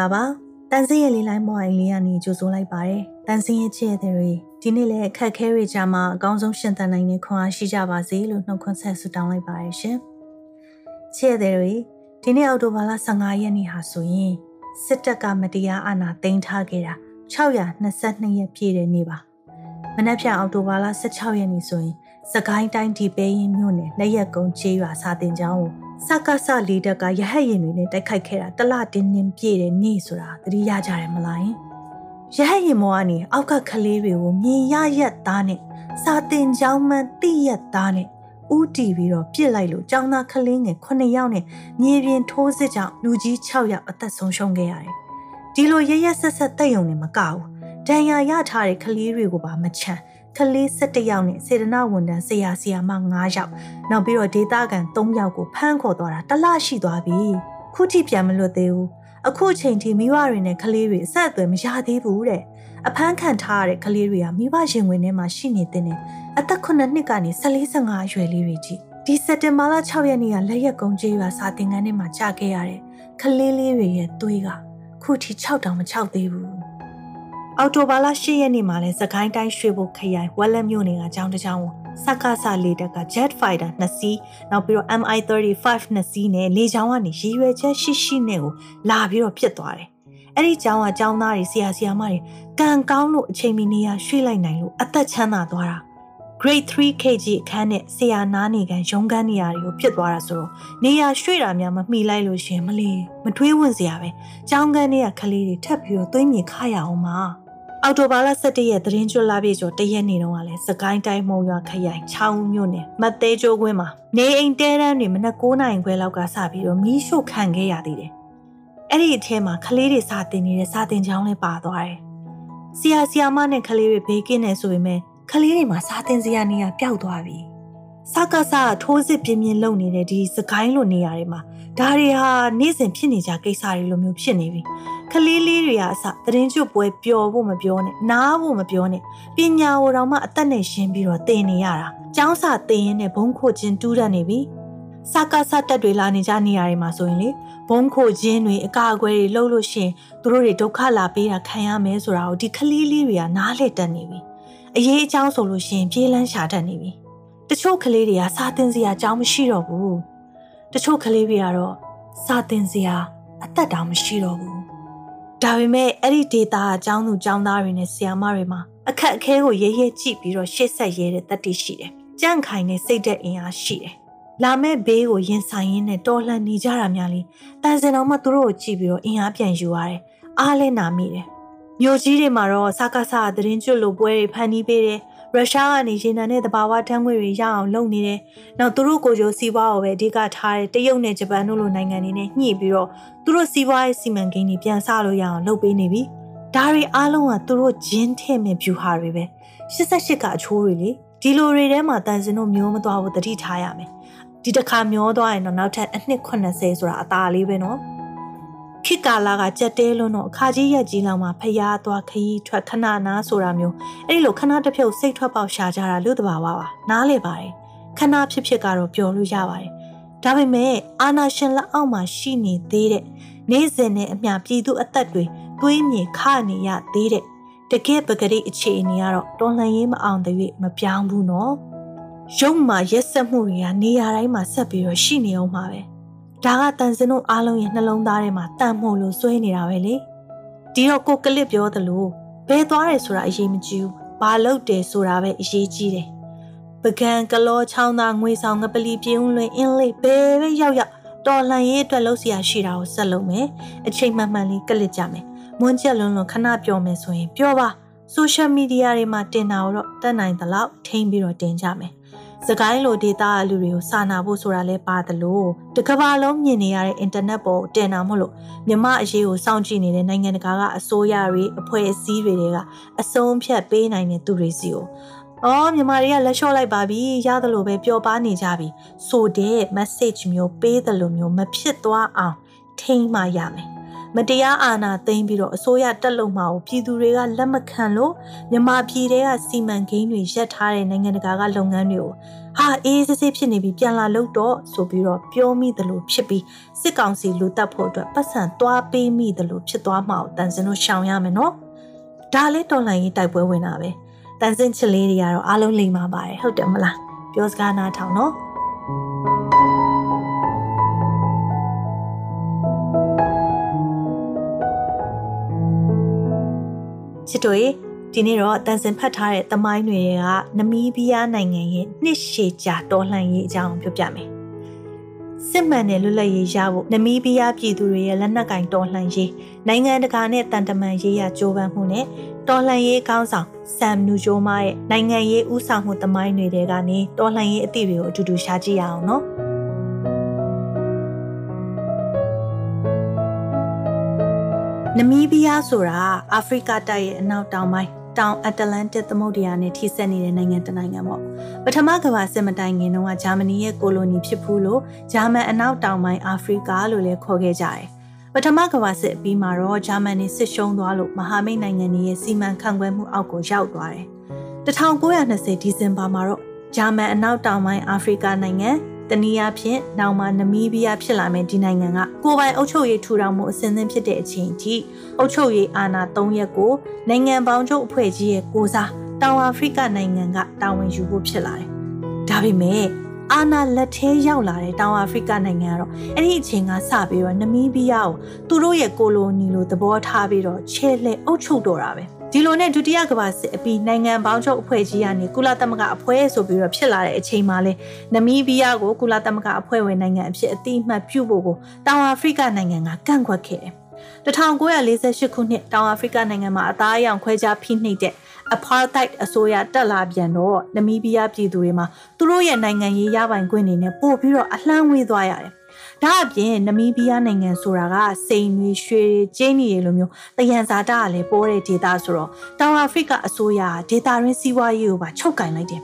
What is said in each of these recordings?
္ဂလာပါတန်စင်းရဲ့လေးလိုင်းမော်အိမ်လေးကနေကြိုဆိုလိုက်ပါတယ်တန်စင်းရဲ့ချစ်တဲ့တွေဒီနေ့လည်းအခက်ခဲတွေကြားမှာအကောင်းဆုံးရှင်သန်နိုင်တဲ့ခွန်အားရှိကြပါစေလို့နှုတ်ခွန်းဆက်ဆုတောင်းလိုက်ပါတယ်ရှင်ချစ်တဲ့တွေဒီနေ့အောက်တိုဘာလ15ရက်နေ့ဟာဆိုရင်စစ်တပ်ကမတရားအာဏာသိမ်းထားခဲ့တာ622ရက်ပြည့်တဲ့နေ့ပါမနက်ဖြန်အောက်တိုဘာလ16ရက်နေ့ဆိုရင်စကိုင်းတိုင်းဒီပဲရင်မြို့နယ်လက်ရက်ကုန်းကျေးရွာစာတင်ကျောင်းကို စကားဆလေးတက်ကရဟတ်ရင်တွေနဲ့တိုက်ခိုက်ခဲ့တာတလတင်းတင်းပြည့်တဲ့နေ့ဆိုတာသတိရကြတယ်မလားယင်ရဟတ်ရင်မောကနေအောက်ကကလေးတွေကိုမြင်ရရက်သားနဲ့စာတင်ကျောင်းမှန်တိရက်သားနဲ့ဥတီပြီးတော့ပြစ်လိုက်လို့ကျောင်းသားကလေးငယ်9ယောက်နဲ့မြေပြင်ထိုးစစ်ကြောင့်လူကြီး6ယောက်အသက်ဆုံးရှုံးခဲ့ရတယ်ဒီလိုရရက်ဆက်ဆက်တက်ယုံနေမကဘူးဒဏ်ရာရထားတဲ့ကလေးတွေကိုပါမချမ်း ကလေး17ယောက်နဲ့စေတနာဝန်ထမ်းဆရာဆရာမ9ယောက်နောက်ပြီးတော့ဒေတာကန်3ယောက်ကိုဖမ်းခေါ်သွားတာတလရှိသွားပြီခုထိပြန်မလွတ်သေးဘူးအခုချိန်ထိမိဘတွေနဲ့ကလေးတွေအဆက်အသွယ်မရသေးဘူးတဲ့အဖမ်းခံထားရတဲ့ကလေးတွေကမိဘရင်ဝင်ထဲမှာရှိနေတဲ့နဲ့အသက်9နှစ်ကနေ14 15အရွယ်လေးတွေကြီးဒီစက်တင်ဘာလ6ရက်နေ့ကလက်ရက်ကုန်းကျေးရွာစာသင်ခန်းထဲမှာကြာခဲ့ရတဲ့ကလေးလေးတွေရဲ့သွေးကခုထိ6တောင်မ6သေးဘူး အော်တိုဘာလ10ရက်နေ့မှာလဲစကိုင်းတိုင်းရွှေဘိုခရိုင်ဝက်လက်မြို့နယ်ကကျောင်းတစ်ကျောင်းကိုစက္ကစလေတက်က Jet Fighter 2စီးနောက်ပြီးတော့ MI35 2စီးနဲ့လေကြောင်းကနေရည်ရွယ်ချက်ရှိရှိနဲ့ကိုလာပြီးတော့ဖြစ်သွားတယ်။အဲ့ဒီကျောင်းကကျောင်းသားတွေဆရာဆရာမတွေကံကောင်းလို့အချိန်မီနေရာရွှေ့လိုက်နိုင်လို့အသက်ချမ်းသာသွားတာ။ Grade 3 KG အခန်းနဲ့ဆရာနားနေကန်ရုံးခန်းနေရာတွေကိုဖြစ်သွားတာဆိုတော့နေရာရွှေ့တာများမမှီလိုက်လို့ရှင်မလီမထွေးဝင်စရာပဲ။ကျောင်းခန်းတွေကကလေးတွေထပ်ပြီးတော့သွေးမြေခရအောင်ပါ။ အော်တိုဘာလ17ရက်သတင်းကျွတ်လာပြီကျော်တရက်နေတော့ကလည်းစကိုင်းတိုင်းမုံရွာခရိုင်ချောင်းမြို့နယ်မသေးကျိုးကွင်းမှာနေအိမ်တဲတန်းတွေမနက်9နိုင်ခွဲလောက်ကစပြီးတော့မီးရှို့ခံခဲ့ရသေးတယ်။အဲ့ဒီအထဲမှာကလေးတွေစာတင်နေတဲ့စာတင်ကျောင်းလည်းပါသွားတယ်။ဆရာဆရာမနဲ့ကလေးတွေဘေးကင်းနေဆိုပေမဲ့ကလေးတွေမှာစာတင်စရာနေရာပျောက်သွားပြီ။ စကားစားထိုးစစ်ပြင်းပြင်းလုပ်နေတဲ့ဒီစကိုင်းလိုနေရာတွေမှာဒါတွေဟာနေ့စဉ်ဖြစ်နေကြကိစ္စတွေလိုမျိုးဖြစ်နေပြီကလေးလေးတွေကအစသတင်းကျွတ်ပွဲပျော်ဖို့မပြောနဲ့နားဖို့မပြောနဲ့ပညာကိုတော့မှအသက်နဲ့ရှင်းပြီးတော့သင်နေရတာကျောင်းစာသင်ရင်းနဲ့ဘုံခိုခြင်းတူးတတ်နေပြီစကားစတက်တွေလာနေကြနေရတယ်မှာဆိုရင်လေဘုံခိုခြင်းတွေအကာအကွယ်တွေလှုပ်လို့ရှင်သူတို့တွေဒုက္ခလာပေးတာခံရမယ်ဆိုတာကိုဒီကလေးလေးတွေကနားလည်တတ်နေပြီအရေးအကြောင်းဆိုလို့ရှင်ပြေးလန်းရှာတတ်နေပြီ တချို့ကလေးတွေကစာသင်စရာအကြောင်းမရှိတော့ဘူးတချို့ကလေးတွေကတော့စာသင်စရာအသက်တောင်မရှိတော့ဘူးဒါပေမဲ့အဲ့ဒီဒေတာအကြောင်းသူအကြောင်းသားတွေနဲ့ဆရာမတွေမှာအခက်အခဲကိုရဲရဲကြည့်ပြီးတော့ရှေ့ဆက်ရဲတဲ့တတိရှိတယ်ကြန့်ခိုင်တဲ့စိတ်တဲ့အင်အားရှိတယ်လာမဲ့ဘေးကိုရင်ဆိုင်ရင်းနဲ့တော်လှန်နေကြတာများလေတန်စင်တော်မှသူတို့ကိုကြည့်ပြီးတော့အင်အားပြန်ယူရတယ်အားလဲနာမိတယ်မြို့ကြီးတွေမှာတော့စကားစားသတင်းကျွတ်လိုပွဲတွေဖန်တီးပေးတယ် ရုရှားကနေရေနံနဲ့တဘာဝဓာတ်ငွေတွေရအောင်လုပ်နေတယ်။နောက်သူတို့ကိုကြိုစီးပွားကိုပဲအဓိကထားတဲ့တရုတ်နဲ့ဂျပန်တို့လိုနိုင်ငံတွေနဲ့ညှိပြီးတော့သူတို့စီးပွားရေးစီမံကိန်းတွေပြန်ဆလို့ရအောင်လုပ်ပေးနေပြီ။ဒါတွေအားလုံးကသူတို့ဂျင်းထဲ့မဲ့ဖြူဟာတွေပဲ။88ကအချိုးတွေလေဒီလိုတွေထဲမှာတန်စင်တို့မျိုးမသွားဘူးတတိထားရမယ်။ဒီတစ်ခါမျောသွားရင်တော့နောက်ထပ်အနှစ်80ဆိုတာအသာလေးပဲနော်။ ခေတ်ကာလကကြက်တဲလွန်းတော့အခါကြီးရက်ကြီးလောက်မှဖျားသွားခရီးထွက်ခဏနားဆိုတာမျိုးအဲ့ဒီလိုခဏတစ်ဖြုတ်စိတ်ထွက်ပေါက်ရှာကြတာလူတဘာဝပါနားလေပါတယ်ခဏဖြစ်ဖြစ်ကတော့ပျော်လို့ရပါတယ်ဒါပေမဲ့အာနာရှင်လက်အောက်မှာရှိနေသေးတဲ့နေစဉ်နဲ့အမျှပြည်သူအသက်တွေတွေးမြေခနေရသေးတဲ့တကယ်ပဂရိအခြေအနေကတော့တော်လှန်ရေးမအောင်တဲ့၍မပြောင်းဘူးနော်ရုံမှာရက်ဆက်မှုတွေကနေရာတိုင်းမှာဆက်ပြီးတော့ရှိနေအောင်ပါပဲ ဒါကတန်စင်တို့အားလုံးရဲ့နှလုံးသားထဲမှာတန်မို့လို့စွဲနေတာပဲလေဒီတော့ကိုကလစ်ပြောသလိုဘယ်သွားတယ်ဆိုတာအရေးမကြီးဘူးဘာလုပ်တယ်ဆိုတာပဲအရေးကြီးတယ်ပကံကလောချောင်းသားငွေဆောင်ငပလီပြင်းလွင်အင်းလေးဘယ်ပဲရောက်ရောက်တော်လှန်ရေးအတွက်လှုပ်ရှားရှိတာကိုဆက်လုပ်မယ်အချိန်မှန်မှန်လေးကလစ်ကြမယ်မွန်းချက်လွန်းလွန်းခဏပြောမယ်ဆိုရင်ပြောပါဆိုရှယ်မီဒီယာတွေမှာတင်တာတော့တက်နိုင်သလောက်ထိန်းပြီးတော့တင်ကြမယ် စကိုင်းလိုဒေတာအလူတွေကိုစာနာဖို့ဆိုတာလဲပါတယ်လို့တကဘာလုံးမြင်နေရတဲ့အင်တာနက်ပေါ်တင်တာမို့လို့မြမအရေးကိုစောင့်ကြည့်နေတဲ့နိုင်ငံတကာကအစိုးရတွေအဖွဲ့အစည်းတွေတွေကအစုံဖြတ်ပေးနိုင်တဲ့သူတွေစီကိုအော်မြန်မာတွေကလက်လျှော့လိုက်ပါပြီရသလိုပဲပျော်ပါနေကြပြီဆိုတဲ့ message မျိုးပေးသလိုမျိုးမဖြစ်သွားအောင်ထိန်းမှရမယ် မတရားအာဏာသိမ်းပြီးတော့အစိုးရတက်လုံမှာကိုပြည်သူတွေကလက်မခံလို့မြန်မာပြည်တွေကစီမံကိန်းတွေရပ်ထားတဲ့နိုင်ငံတကာကလုပ်ငန်းတွေကိုဟာအေးစစ်စစ်ဖြစ်နေပြီးပြန်လာလို့တော့ဆိုပြီးတော့ပြောမိတယ်လို့ဖြစ်ပြီးစစ်ကောင်စီလူတက်ဖို့အတွက်ပတ်စံသွားပေးမိတယ်လို့ဖြစ်သွားမှာကိုတန်စင်တို့ရှောင်ရမယ်နော်ဒါလေးတော်လှန်ရေးတိုက်ပွဲဝင်တာပဲတန်စင်ချစ်လေးတွေကတော့အားလုံးလိမ်မာပါတယ်ဟုတ်တယ်မလားပြောစကားနားထောင်နော် ချစ်တို့ရေဒီနေ့တော့တန်စင်ဖတ်ထားတဲ့သမိုင်းတွေကနမီးဘီးယားနိုင်ငံရဲ့နှစ်ရှည်ကြာတော်လှန်ရေးအကြောင်းပြောပြမယ်။စစ်မှန်တဲ့လွတ်လပ်ရေးရဖို့နမီးဘီးယားပြည်သူတွေရဲ့လက်နက်ကင်တော်လှန်ရေးနိုင်ငံတကာနဲ့တန်တမန်ရေးရကြိုးပမ်းမှုနဲ့တော်လှန်ရေးကောင်းဆောင်ဆမ်နူဂျိုမာရဲ့နိုင်ငံရေးဥဆောင်မှုသမိုင်းတွေကနေတော်လှန်ရေးအသည့်တွေကိုအတူတူရှားကြည့်ရအောင်နော်။ နမီးဘီးယားဆိုတာအာဖရိကတိုက်ရဲ့အနောက်တောင်ပိုင်းတောင်အတ္တလန်တစ်သမုဒ္ဒရာနဲ့ထိစပ်နေတဲ့နိုင်ငံတစ်နိုင်ငံပေါ့ပထမကမ္ဘာစစ်မတိုင်ခင်တုန်းကဂျာမနီရဲ့ကိုလိုနီဖြစ်ဖူးလို့ဂျာမန်အနောက်တောင်ပိုင်းအာဖရိကလို့လည်းခေါ်ခဲ့ကြတယ်ပထမကမ္ဘာစစ်အပြီးမှာတော့ဂျာမန်နေစစ်ရှုံးသွားလို့မဟာမိတ်နိုင်ငံတွေရဲ့စီမံခန့်ခွဲမှုအောက်ကိုရောက်သွားတယ်1920ဒီဇင်ဘာမှာတော့ဂျာမန်အနောက်တောင်ပိုင်းအာဖရိကနိုင်ငံ တနည်းအားဖြင့်နောက်မှာနမီးဘီးယားဖြစ်လာမယ့်ဒီနိုင်ငံကကိုပိုင်အုပ်ချုပ်ရေးထူထောင်မှုအစဉ်အသင်းဖြစ်တဲ့အချိန်ထိအုပ်ချုပ်ရေးအာဏာ၃ရက်ကိုနိုင်ငံပေါင်းချုပ်အဖွဲ့ကြီးရဲ့ကိုစားတောင်အာဖရိကနိုင်ငံကတာဝန်ယူဖို့ဖြစ်လာတယ်။ဒါပေမဲ့အာနာလက်ထဲရောက်လာတဲ့တောင်အာဖရိကနိုင်ငံကတော့အဲ့ဒီအချိန်ကစပြီးတော့နမီးဘီးယားကိုသူတို့ရဲ့ကိုလိုနီလိုသဘောထားပြီးတော့ချဲလှဲအုပ်ချုပ်တော့တာပဲ။ ဒီလိုနဲ့ဒုတိယကမ္ဘာစစ်အပြီးနိုင်ငံပေါင်းချုပ်အဖွဲ့ကြီးကနေကုလသမဂ္ဂအဖွဲ့ဆိုပြီးတော့ဖြစ်လာတဲ့အချိန်မှာလဲနမီးဘီးယားကိုကုလသမဂ္ဂအဖွဲ့ဝင်နိုင်ငံအဖြစ်အတိအမှတ်ပြုဖို့ကိုတောင်အာဖရိကနိုင်ငံကကန့်ကွက်ခဲ့တယ်။1948ခုနှစ်တောင်အာဖရိကနိုင်ငံမှာအသားအရောင်ခွဲခြားဖိနှိပ်တဲ့ apartheid အစိုးရတက်လာပြန်တော့နမီးဘီးယားပြည်သူတွေမှာသူတို့ရဲ့နိုင်ငံရေးရပိုင်ခွင့်တွေနဲ့ပို့ပြီးတော့အလှမ်းဝေးသွားရတယ် ဒါအပြင်နမီးဘီးယားနိုင်ငံဆိုတာကစိန်တွေရွှေတွေကျင်းနေလိုမျိုးတယံဇာတာကလည်းပေါ်တဲ့ဒေသဆိုတော့တောင်အာဖရိကအစိုးရဒေသရင်းစီးပွားရေးကိုပါချုပ်ကင်လိုက်တယ်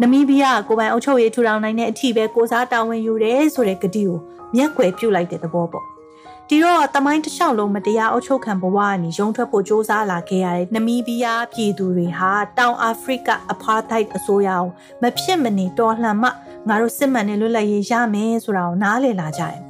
နမီးဘီးယားကိုပိုင်အုပ်ချုပ်ရေးထူထောင်နိုင်တဲ့အထိပဲကိုစားတာဝန်ယူတယ်ဆိုတဲ့ကတိကိုမျက်ွယ်ပြုတ်လိုက်တဲ့သဘောပေါ့ ဒီတော့တမိုင်းတစ်လျှောက်လုံးမတရားအုပ်ချုပ်ခံဘဝကနေရုံထွက်ဖို့စ조사လာခဲ့ရတဲ့နမီးဘီးယားပြည်သူတွေဟာတောင်အာဖရိကအပါသိုက်အစိုးရအောင်မဖြစ်မနေတော်လှန်မှငါတို့စစ်မှန်တဲ့လွတ်လပ်ရေးရမယ်ဆိုတာကိုနားလည်လာကြတယ်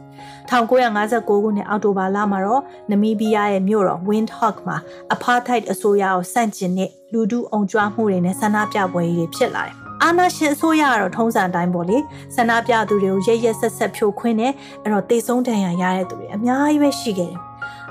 1959ခုနှစ်အောက်တိုဘာလမှာတော့နမီးဘီးယားရဲ့မြို့တော် Windhoek မှာ apartheid အစိုးရကိုဆန့်ကျင်တဲ့လူထုအုံကြွမှုတွေနဲ့ဆန္ဒပြပွဲတွေဖြစ်လာတယ် အာနာရှင်အစိုးရကတော့ထုံးစံတိုင်းပေါ့လေဆန္ဒပြသူတွေကိုရရဆက်ဆက်ဖြိုခွင်းနေအဲ့တော့တေဆုံးဒဏ်ရာရတဲ့သူတွေအများကြီးပဲရှိခဲ့တယ်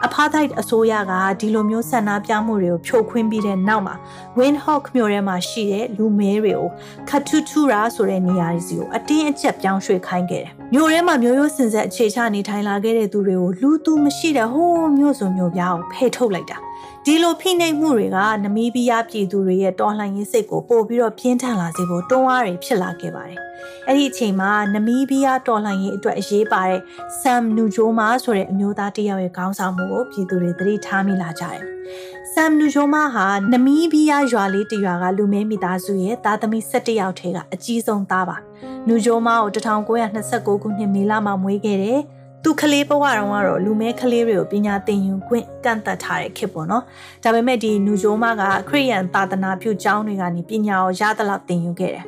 အဖားထိုက်အစိုးရကဒီလိုမျိုးဆန္ဒပြမှုတွေကိုဖြိုခွင်းပြီးတဲ့နောက်မှာ Windhoek မြို့ထဲမှာရှိတဲ့လူမဲတွေကိုခတ်ထူထူရာဆိုတဲ့နေရာစီကိုအတင်းအကျပ်ပြောင်းရွှေ့ခိုင်းခဲ့တယ်။မြို့ထဲမှာမျိုးရိုးစင်ဆက်အခြေချနေထိုင်လာခဲ့တဲ့သူတွေကိုလူသူမရှိတဲ့ဟိုးမြို့စုံမြို့ပြားကိုဖယ်ထုတ်လိုက်တာ။ ဒီလိုဖိနှိပ်မှုတွေကနမီးဘီးယားပြည်သူတွေရဲ့တော်လှန်ရေးစိတ်ကိုပို့ပြီးတော့ပြင်းထန်လာစေဖို့တွန်းအားတွေဖြစ်လာခဲ့ပါတယ်။အဲ့ဒီအချိန်မှာနမီးဘီးယားတော်လှန်ရေးအတွက်အရေးပါတဲ့ဆမ်နူဂျိုမာဆိုတဲ့အမျိုးသားတစ်ယောက်ရဲ့ခေါင်းဆောင်မှုကိုပြည်သူတွေသတိထားမိလာကြတယ်။ဆမ်နူဂျိုမာဟာနမီးဘီးယားရွာလေးတစ်ရွာကလူမဲမိသားစုရဲ့သားသမီး17ယောက်ထဲကအကြီးဆုံးသားပါ။နူဂျိုမာကို1929ခုနှစ်မေလမှာမွေးခဲ့တယ်။ သူကလေးဘဝတုန်းကတော့လူမဲကလေးတွေကိုပညာသင်ယူခွင့်ကန့်သတ်ထားတဲ့ခေတ်ပေါ့နော်ဒါပေမဲ့ဒီနူဂျိုမာကခရိယန်သာသနာပြုကျောင်းတွေကနေပညာကိုရသလောက်သင်ယူခဲ့တယ်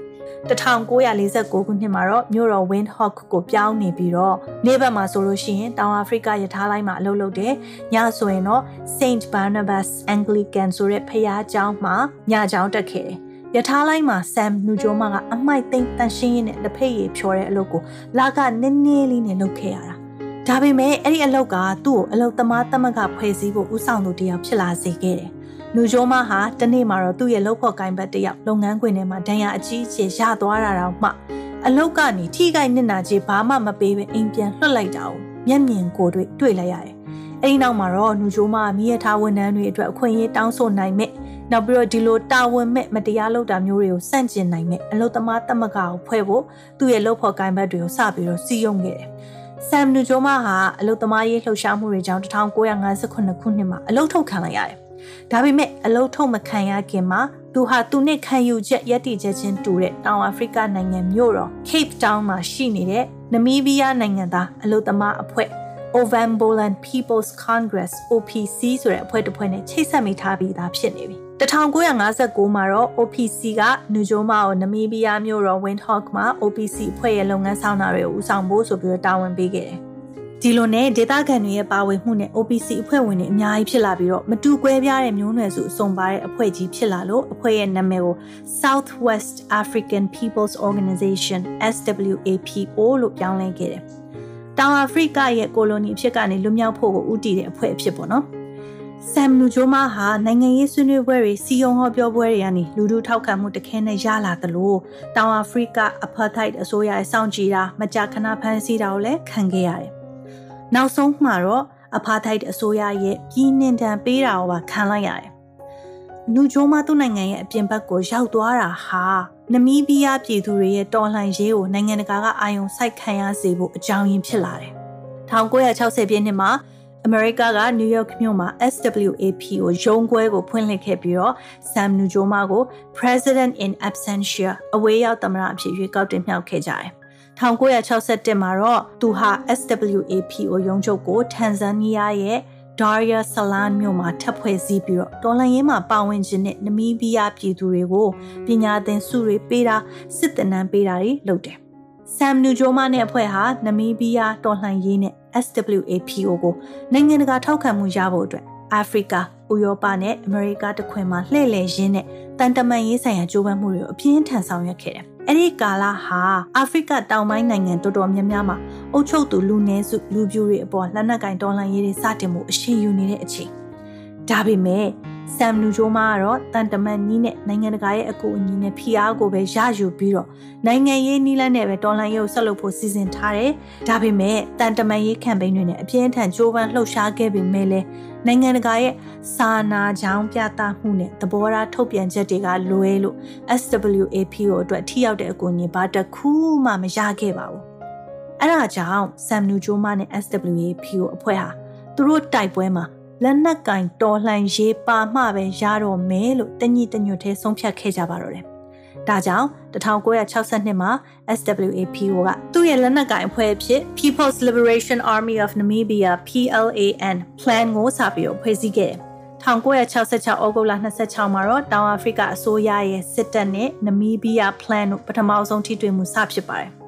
1949ခုနှစ်မှာတော့မြို့တော် Windhoek ကိုပြောင်းနေပြီးတော့နေ့ဘက်မှာဆိုလို့ရှိရင်တောင်အာဖရိကရထားလိုင်းမှာအလုပ်လုပ်တယ်။ညဆိုရင်တော့ Saint Barnabas Anglican ဆိုတဲ့ဖရားကျောင်းမှာညကျောင်းတက်ခဲ့တယ်။ရထားလိုင်းမှာ Sam နူဂျိုမာကအမိုက်သိမ်းတန်ရှင်းရင်းနဲ့လက်ဖက်ရည်ဖြော်တဲ့အလုပ်ကိုလာကနည်းနည်းလေးနဲ့လုပ်ခဲ့ရတာ ဒါပေမဲ့အဲ့ဒီအလောက်ကသူ့ကိုအလောက်သမားသမဂဖွဲ့စည်းဖို့ဥဆောင်သူတယောက်ဖြစ်လာစေခဲ့တယ်။လူဂျိုမဟာတနေ့မှာတော့သူ့ရဲ့လုပ်ဖို့ကိုင်ဘတ်တယောက်လုပ်ငန်းခွင်ထဲမှာဒဏ်ရာအကြီးအကျယ်ရသွားတာတော့မှအလောက်ကနေထိခိုက်နစ်နာခြင်းဘာမှမပေးဘဲအိမ်ပြန်လွှတ်လိုက်တာကိုမျက်မြင်ကိုယ်တွေ့တွေ့လိုက်ရတယ်။အဲဒီနောက်မှာတော့နူဂျိုမကမိရထားဝန်ထမ်းတွေအတွက်အခွင့်အရေးတောင်းဆိုနိုင်မဲ့နောက်ပြီးတော့ဒီလိုတာဝန်မဲ့မတရားလုပ်တာမျိုးတွေကိုစန့်ကျင်နိုင်မဲ့အလုသမားတမကကိုဖွဲ့ဖို့သူ့ရဲ့လုပ်ဖို့ကိုင်ဘတ်တွေကိုစပြီးတော့စီးရုံခဲ့တယ်။ ဆမ်နူဂျိုမာဟာအလုသမားရေးလှုပ်ရှားမှုတွေကြောင့်1958ခုနှစ်မှာအလုထုတ်ခံလိုက်ရတယ်။ဒါပေမဲ့အလုထုတ်မခံရခင်မှာသူဟာသူနဲ့ခံယူချက်ရည်တည်ချက်ချင်းတူတဲ့တောင်အာဖရိကနိုင်ငံမြို့တော် Cape Town မှာရှိနေတဲ့နမီးဘီးယားနိုင်ငံသားအလုသမားအဖွဲ့ Ovambolan People's Congress OPC ဆိုတဲ့အဖွဲ့တစ်ဖွဲ့နဲ့ချိတ်ဆက်မိထားပြီးသားဖြစ်နေပြီ 1959မှာတော့ OPC ကနူဂျိုမာကိုနမီးဘီးယားမြို့တော် Windhoek မှာ OPC အဖွဲ့ရဲ့လုပ်ငန်းဆောင်တာတွေကိုဦးဆောင်ဖို့ဆိုပြီးတော့တာဝန်ပေးခဲ့တယ်ဒီလိုနဲ့ဒေသခံတွေရဲ့ပါဝင်မှုနဲ့ OPC အဖွဲ့ဝင်တွေအများကြီးဖြစ်လာပြီးတော့မတူကွဲပြားတဲ့မျိုးနွယ်စုအစုံပါတဲ့အဖွဲ့ကြီးဖြစ်လာလို့အဖွဲ့ရဲ့နာမည်ကို Southwest African People's Organization SWAPO လို့ပြောင်းလဲခဲ့တယ်။တောင်အာဖရိကရဲ့ကိုလိုနီအဖြစ်ကနေလွတ်မြောက်ဖို့ကိုဦးတည်တဲ့အဖွဲ့အဖြစ်ပေါ့နော်။ ဆမ်နူဂျိုမာဟာနိုင်ငံရေးဆွေးနွေးပွဲတွေစီယုံဟောပြောပွဲတွေကနေလူထုထောက်ခံမှုတခဲနဲ့ရလာသလိုတောင်အာဖရိကအဖာထိုက်အစိုးရရဲ့စောင့်ကြည့်တာမကြာခဏဖမ်းဆီးတာကိုလည်းခံခဲ့ရတယ်နောက်ဆုံးမှာတော့အဖာထိုက်အစိုးရရဲ့ပြည်နှင်တန်ပေးတာကိုပါခံလိုက်ရတယ်။နူဂျိုမာသူ့နိုင်ငံရဲ့အပြင်ဘက်ကိုရောက်သွားတာဟာနမီးဘီးယားပြည်သူတွေရဲ့တော်လှန်ရေးကိုနိုင်ငံတကာကအာရုံစိုက်ခံရစေဖို့အကြောင်းရင်းဖြစ်လာတယ်။1960ပြည့်နှစ်မှာ အမေရိကကနယူးယောက်မြို့မှာ SWAP ကိုရုံးခွဲကိုဖွင့်လှစ်ခဲ့ပြီးတော့ Sam Nujoma ကို President in Absentia အဝေးရောက်သမ္မတအဖြစ်ရွေးကောက်တင်မြှောက်ခဲ့ကြတယ်။1961မှာတော့သူဟာ SWAP ကိုရုံးချုပ်ကိုတန်ဇန်နီးယားရဲ့ Daria Salan မြို့မှာထပ်ဖွဲ့စည်းပြီးတော့တော်လှန်ရေးမှာပါဝင်ခြင်းနဲ့နမီးဘီးယားပြည်သူတွေကိုပညာသင်ဆုတွေပေးတာစစ်တနန်းပေးတာတွေလုပ်တယ်။ Sam Nujoma နဲ့အဖွဲ့ဟာနမီးဘီးယားတော်လှန်ရေးနဲ့ SWAPO ကိုနိုင်ငံတကာထောက်ခံမှုရဖို့အတွက်အာဖရိကဥရောပနဲ့အမေရိကတခွင်မှာလှည့်လည်ရင်းနဲ့တန်တမန်ရေးဆိုင်ရာကြိုးပမ်းမှုတွေကိုအပြင်းထန်ဆောင်ရွက်ခဲ့တယ်။အဲ့ဒီကာလဟာအာဖရိကတောင်ပိုင်းနိုင်ငံတော်တော်များများမှာအုပ်ချုပ်သူလူနည်းစုလူပြိုတွေအပေါ်လက်နက်ကင်တော်လှန်ရေးတွေစတင်မှုအရှိန်ယူနေတဲ့အချိန်။ဒါပေမဲ့ ဆမ်နူဂျိုမာကတော့တန်တမန်နီးနဲ့နိုင်ငံတကာရဲ့အကူအညီနဲ့ဖိအားကိုပဲရယူပြီးတော့နိုင်ငံရေးနီးလန်းနဲ့ပဲတော်လှန်ရေးကိုဆက်လုပ်ဖို့စီစဉ်ထားတယ်။ဒါပေမဲ့တန်တမန်ရေးကမ်ပိန်းတွေနဲ့အပြင်းထန်ကြိုးပမ်းလှုပ်ရှားခဲ့ပေမဲ့လည်းနိုင်ငံတကာရဲ့စာနာကြောင်းပြသမှုနဲ့သဘောထားထုတ်ပြန်ချက်တွေကလွဲလို့ SWAP ကိုအတွက်ထိရောက်တဲ့အကူအညီဘာတစ်ခုမှမရခဲ့ပါဘူး။အဲဒါကြောင့်ဆမ်နူဂျိုမာနဲ့ SWAP ကိုအဖွဲ့ဟာသူတို့တိုက်ပွဲမှာ လက်နက်ကင်တော်လှန်ရေးပါမှပဲရတော့မယ်လို့တညီတညွတ်သေးဆုံးဖြတ်ခဲ့ကြပါတော့တယ်။ဒါကြောင့်1962မှာ SWAPO ကသူ့ရဲ့လက်နက်ကင်အဖွဲ့အဖြစ် People's Liberation Army of Namibia PLAN plan ကိုစပြီးတော့ဖွဲ့စည်းခဲ့တယ်။1966ဩဂုတ်လ26မှာတော့တောင်အာဖရိကအစိုးရရဲ့စစ်တပ်နဲ့နမီးဘီးယား plan တို့ပထမဆုံးထိတွေ့မှုစဖြစ်ပါတယ်။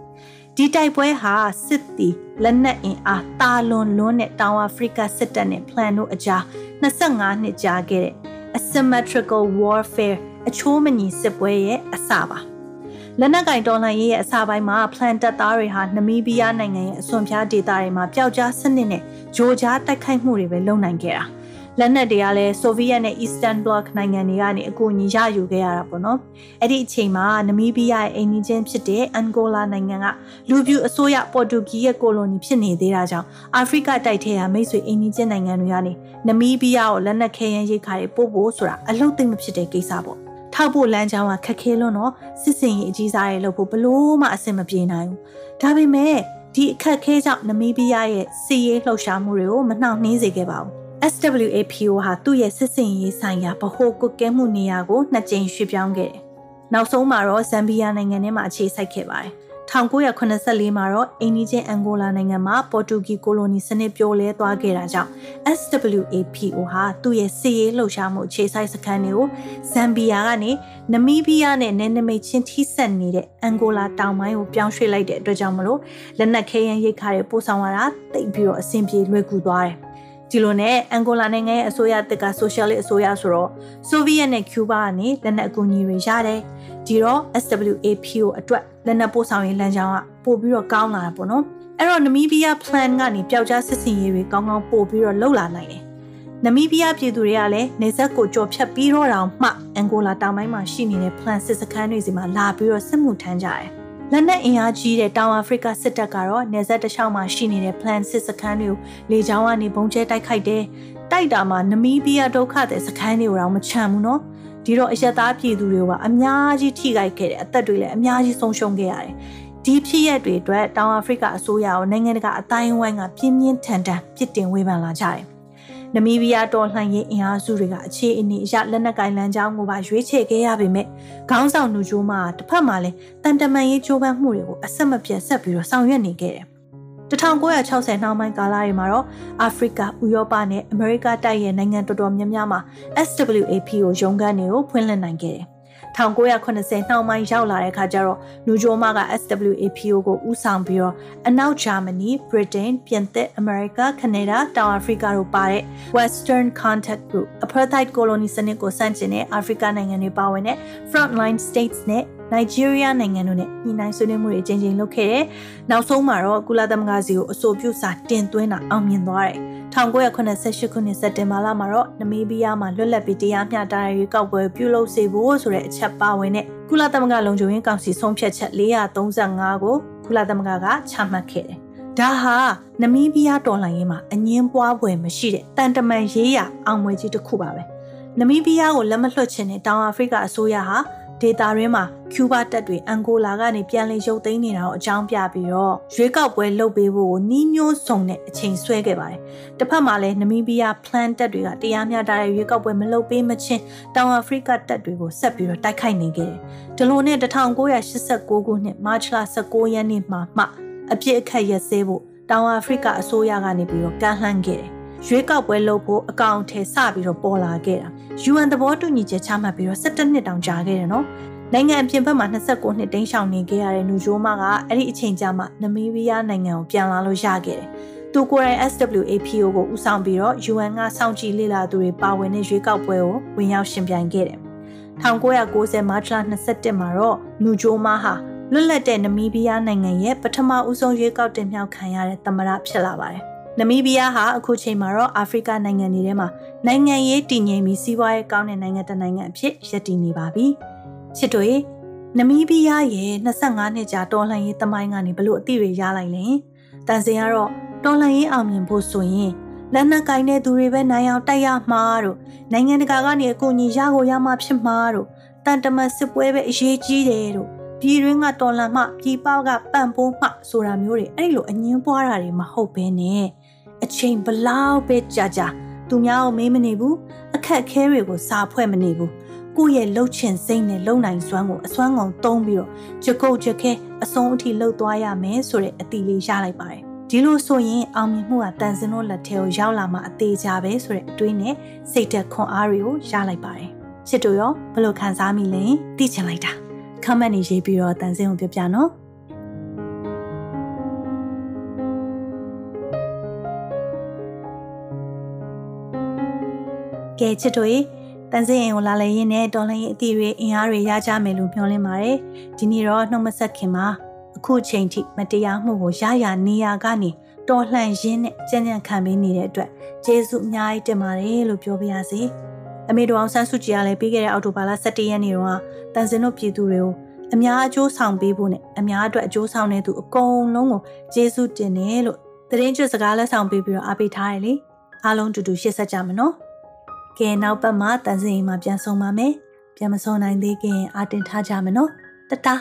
ဒီတိုက်ပွဲဟာစစ်တီလက်နက်အင်အားတာလွန်လွန်းတဲ့တောင်အာဖရိကစစ်တပ်နဲ့ plan တို့အကြား25နှစ်ကြာခဲ့တဲ့ asymmetrical warfare အချိုးမညီစစ်ပွဲရဲ့အစပါလက်နက်ကင်တော်လှန်ရေးရဲ့အစပိုင်းမှာ plan တပ်သားတွေဟာနမီးဘီးယားနိုင်ငံရဲ့အစွန်ဖျားဒေသတွေမှာပျောက်ကြားစနစ်နဲ့ဂျိုကြားတိုက်ခိုက်မှုတွေပဲလုပ်နိုင်ခဲ့တာ။ လက်နက်တွေကလည်းဆိုဗီယက်နဲ့ Eastern Bloc နိုင်ငံတွေကနေအကူအညီရယူခဲ့ရတာပေါ့နော်အဲ့ဒီအချိန်မှာနမီးဘီးယားရဲ့အိမ်နီးချင်းဖြစ်တဲ့အန်ဂိုလာနိုင်ငံကလူပြူအစိုးရပေါ်တူဂီရဲ့ကိုလိုနီဖြစ်နေသေးတာကြောင့်အာဖရိကတိုက်ထဲကမိတ်ဆွေအိမ်နီးချင်းနိုင်ငံတွေကနေနမီးဘီးယားကိုလက်နက်ခဲယမ်းရိတ်ခါတွေပို့ဖို့ဆိုတာအလုပ်သိမ့်မဖြစ်တဲ့ကိစ္စပေါ့ထောက်ဖို့လမ်းကြောင်းကခက်ခဲလွန်းတော့စစ်စင်ရေးအကြီးစားတွေလုပ်ဖို့ဘလို့မှအဆင်မပြေနိုင်ဘူးဒါပေမဲ့ဒီအခက်ခဲကြောင့်နမီးဘီးယားရဲ့စီးရေးလှုပ်ရှားမှုတွေကိုမနှောင့်နှေးစေခဲ့ပါဘူး SWAPO ဟာသူ့ရဲ့စစ်စင်ရေးဆိုင်ရာဗဟိုကွက်ကဲမှုနေရာကိုနှစ်ကြိမ်ရွှေ့ပြောင်းခဲ့တယ်။နောက်ဆုံးမှာတော့ဇမ်ဘီယာနိုင်ငံထဲမှာအခြေစိုက်ခဲ့ပါတယ်။1984မှာတော့အင်နီချင်းအန်ဂိုလာနိုင်ငံမှာပေါ်တူဂီကိုလိုနီစနစ်ပြိုလဲသွားခဲ့တာကြောင့် SWAPO ဟာသူ့ရဲ့စစ်ရေးလှုပ်ရှားမှုအခြေစိုက်စခန်းတွေကိုဇမ်ဘီယာကနေနမီးဘီးယားနဲ့နယ်နိမိတ်ချင်းထိစပ်နေတဲ့အန်ဂိုလာတောင်ပိုင်းကိုပြောင်းရွှေ့လိုက်တဲ့အတွက်ကြောင့်မလို့လက်နက်ခဲယမ်းရိတ်ခါတွေပို့ဆောင်ရတာတိတ်ပြီးတော့အဆင်ပြေလွယ်ကူသွားတယ်။ ဒီလိုနဲ့အန်ဂိုလာနိုင်ငံရဲ့အစိုးရတက်ကဆိုရှယ်လစ်အစိုးရဆိုတော့ဆိုဗီယက်နဲ့ကျူးဘာကနေလက်နက်အကူအညီတွေရတယ်ဒီတော့ SWAPO အတွက်လက်နက်ပို့ဆောင်ရေးလမ်းကြောင်းကပို့ပြီးတော့ကောင်းလာတာပေါ့နော်အဲ့တော့နမီးဘီးယား plan ကနေပျောက်ကြားစစ်စင်ရေးတွေကောင်းကောင်းပို့ပြီးတော့လှုပ်လာနိုင်တယ်နမီးဘီးယားပြည်သူတွေကလည်းနေဆက်ကိုကြော်ဖြတ်ပြီးတော့တောင်မှအန်ဂိုလာတောင်ပိုင်းမှာရှိနေတဲ့ plan စစ်စခန်းတွေစီမှာလာပြီးတော့စစ်မှုထမ်းကြတယ် လက်နက်အင်အားကြီးတဲ့တောင်အာဖရိကစစ်တပ်ကတော့နေဆက်တစ်လျှောက်မှာရှိနေတဲ့ plan စစ်စခန်းတွေကိုလေကြောင်းကနေဘုံကျဲတိုက်ခိုက်တယ်။တိုက်တာမှာနမီးဘီးယားဒုက္ခတဲ့စခန်းတွေကိုတော့မချမ်းဘူးနော်။ဒီတော့အရက်သားပြည်သူတွေကအများကြီးထိခိုက်ခဲ့တယ်အသက်တွေလည်းအများကြီးဆုံးရှုံးခဲ့ရတယ်။ဒီဖြစ်ရက်တွေအတွက်တောင်အာဖရိကအစိုးရကိုနိုင်ငံတကာအတိုင်းအဝိုင်းကပြင်းပြင်းထန်ထန်ပြစ်တင်ဝေဖန်လာကြတယ်။ နမီးဘီးယားတော်လှန်ရေးအင်အားစုတွေကအခြေအနေအရလက်နက်ကိုင်လမ်းကြောင်းကိုပါရွေးချယ်ခဲ့ရပေမဲ့ခေါင်းဆောင်နူဂျိုမာတစ်ဖက်မှာလည်းတန်တမန်ရေးကြိုးပမ်းမှုတွေကိုအဆက်မပြတ်ဆက်ပြီးတော့ဆောင်ရွက်နေခဲ့တယ်။1960နှောင်းပိုင်းကာလတွေမှာတော့အာဖရိကဥရောပနဲ့အမေရိကတိုက်ရဲ့နိုင်ငံတော်တော်များများမှာ SWAP ကိုရုံးခန်းတွေကိုဖွင့်လှစ်နိုင်ခဲ့တယ် 1980နှောင်းပိုင်းရောက်လာတဲ့အခါကျတော့နူဂျိုမာက SWAPO ကိုဦးဆောင်ပြီးတော့အနောက်ဂျာမနီ၊ဗြိတိန်၊ပြင်သစ်၊အမေရိက၊ကနေဒါ၊တောင်အာဖရိကတို့ပါတဲ့ Western Contact Group Apartheid Colony စနစ်ကိုစန့်ကျင်တဲ့အာဖရိကနိုင်ငံတွေပါဝင်တဲ့ Frontline States နဲ့နိုင်ဂျီးရီးယားနိုင်ငံတို့နဲ့ညီနိုင်ဆွေးနွေးမှုတွေအကြိမ်ကြိမ်လုပ်ခဲ့တယ်။နောက်ဆုံးမှာတော့ကုလသမဂ္ဂစီကိုအဆိုပြုစာတင်သွင်းတာအောင်မြင်သွားတယ်။ 1988ခုနှစ်စက်တင်ဘာလမှာတော့နမီးဘီးယားမှာလွတ်လပ်ပြီးတရားမျှတတဲ့ရွေးကောက်ပွဲပြုလုပ်စေဖို့ဆိုတဲ့အချက်ပါဝင်တဲ့ကုလသမဂ္ဂလုံခြုံရေးကောင်စီဆုံးဖြတ်ချက်435ကိုကုလသမဂ္ဂကချမှတ်ခဲ့တယ်။ဒါဟာနမီးဘီးယားတော်လှန်ရေးမှာအငင်းပွားပွဲမရှိတဲ့တန်တမန်ရေးရအောင်ပွဲကြီးတစ်ခုပါပဲ။နမီးဘီးယားကိုလက်မလွှတ်ခြင်းနဲ့တောင်အာဖရိကအစိုးရဟာ ဒေတာရင်းမှာကျူးဘာတပ်တွေအန်ဂိုလာကနေပြန်လည်ရုပ်သိမ်းနေတာကိုအကြောင်းပြပြီးတော့ရွေးကောက်ပွဲလုပ်ပေးဖို့ကိုနှီးမျိုးစုံနဲ့အချိန်ဆွဲခဲ့ပါတယ်။တစ်ဖက်မှာလည်းနမီးဘီးယား plan တပ်တွေကတရားမျှတတဲ့ရွေးကောက်ပွဲမလုပ်ပေးမချင်းတောင်အာဖရိကတပ်တွေကိုဆက်ပြီးတော့တိုက်ခိုက်နေခဲ့တယ်။ဒီလိုနဲ့1989ခုနှစ်မတ်လ19ရက်နေ့မှာမှအပြစ်အခတ်ရက်စဲဖို့တောင်အာဖရိကအစိုးရကနေပြီးတော့ကမ်းလှမ်းခဲ့တယ် ရွေးကောက်ပွဲလုပ်ဖို့အကောင့်ထဲစပြီးတော့ပေါ်လာခဲ့တာ UN သဘောတူညီချက်ချမှတ်ပြီးတော့17နှစ်တောင်ကြာခဲ့တယ်နော်နိုင်ငံအပြင်ဘက်မှာ29နှစ်တိမ်းရှောင်နေခဲ့ရတဲ့နူဂျိုမာကအဲ့ဒီအချိန်ကြာမှနမီးဘီးယားနိုင်ငံကိုပြန်လာလို့ရခဲ့တယ်သူကိုယ်တိုင် SWAPO ကိုဦးဆောင်ပြီးတော့ UN ကစောင့်ကြည့်လေ့လာသူတွေပါဝင်တဲ့ရွေးကောက်ပွဲကိုဝင်ရောက်ရှင်ပြိုင်ခဲ့တယ်1990မတ်လ21မှာတော့နူဂျိုမာဟာလွတ်လပ်တဲ့နမီးဘီးယားနိုင်ငံရဲ့ပထမဦးဆုံးရွေးကောက်တင်မြှောက်ခံရတဲ့သမ္မတဖြစ်လာပါတယ်။ နမီးဘီးယားဟာအခုချိန်မှာတော့အာဖရိကနိုင်ငံတွေထဲမှာနိုင်ငံရေးတည်ငြိမ်ပြီးစီးပွားရေးကောင်းတဲ့နိုင်ငံတစ်နိုင်ငံအဖြစ်ရပ်တည်နေပါပြီ။ချစ်တို့နမီးဘီးယားရဲ့25နှစ်ကြာတော်လှန်ရေးသမိုင်းကနေဘလို့အသည့်တွေရလိုက်လဲ။တန်စင်ကတော့တော်လှန်ရေးအောင်မြင်ဖို့ဆိုရင်လက်နက်ကင်တဲ့သူတွေပဲနိုင်အောင်တိုက်ရမှာတို့နိုင်ငံတကာကနေအကူအညီရကိုရမှာဖြစ်မှာတို့တန်တမစစ်ပွဲပဲအရေးကြီးတယ်တို့ပြည်တွင်းကတော်လန်မှပြည်ပကပံ့ပိုးမှဆိုတာမျိုးတွေအဲ့လိုအငင်းပွားတာတွေမဟုတ်ဘဲနဲ့ အချိန်ဘလောက်ပဲကြာကြာသူများကိုမေးမနေဘူးအခက်ခဲတွေကိုစာဖွဲ့မနေဘူးကိုယ့်ရဲ့လှုပ်ချင်စိတ်နဲ့လုံနိုင်စွမ်းကိုအစွမ်းကုန်သုံးပြီးတော့ကြကုတ်ကြခဲအဆုံးအထိလှုပ်သွားရမယ်ဆိုတဲ့အတီလေးရလိုက်ပါတယ်ဒီလိုဆိုရင်အောင်မြင်မှုကတန်စင်တို့လက်ထဲကိုရောက်လာမှအသေးကြပဲဆိုတဲ့အတွေးနဲ့စိတ်သက်ခွန်အားတွေကိုရလိုက်ပါတယ်ချစ်တို့ရောဘယ်လိုခံစားမိလဲသိချင်လိုက်တာ comment နေရေးပြီးတော့တန်စင်ကိုပြပြနော် ကဲချစ်တို့ရေတန်စင်ရင်ကိုလာလေရင်နဲ့တော်လှန်ရေးအသည့်တွေအင်အားတွေရကြမယ်လို့မျှော်လင့်ပါတယ်ဒီနေ့တော့နှုတ်မဆက်ခင်မှာအခုချိန်ထိမတရားမှုကိုရရနေရကနေတော်လှန်ရင်းနဲ့ကြံ့ကြံ့ခံပေးနေတဲ့အတွက်ကျေးဇူးအများကြီးတင်ပါတယ်လို့ပြောပါရစေအမေတော်အောင်ဆန်းစုကြည်ကလည်းပြီးခဲ့တဲ့အောက်တိုဘာလ17ရက်နေ့တုန်းကတန်စင်တို့ပြည်သူတွေကိုအများအကျိုးဆောင်ပေးဖို့နဲ့အများအတွက်အကျိုးဆောင်တဲ့သူအကုန်လုံးကိုကျေးဇူးတင်တယ်လို့သတင်းကျွတ်စကားလက်ဆောင်ပေးပြီးတော့အားပေးထားတယ်လေအားလုံးတူတူရှေ့ဆက်ကြမနော် ကဲနောက်ပတ်မှာတန်စင်မှာပြန်ဆုံပါမယ်ပြန်မဆုံနိုင်သေးခင်အာတင်ထားကြမယ်နော်တတား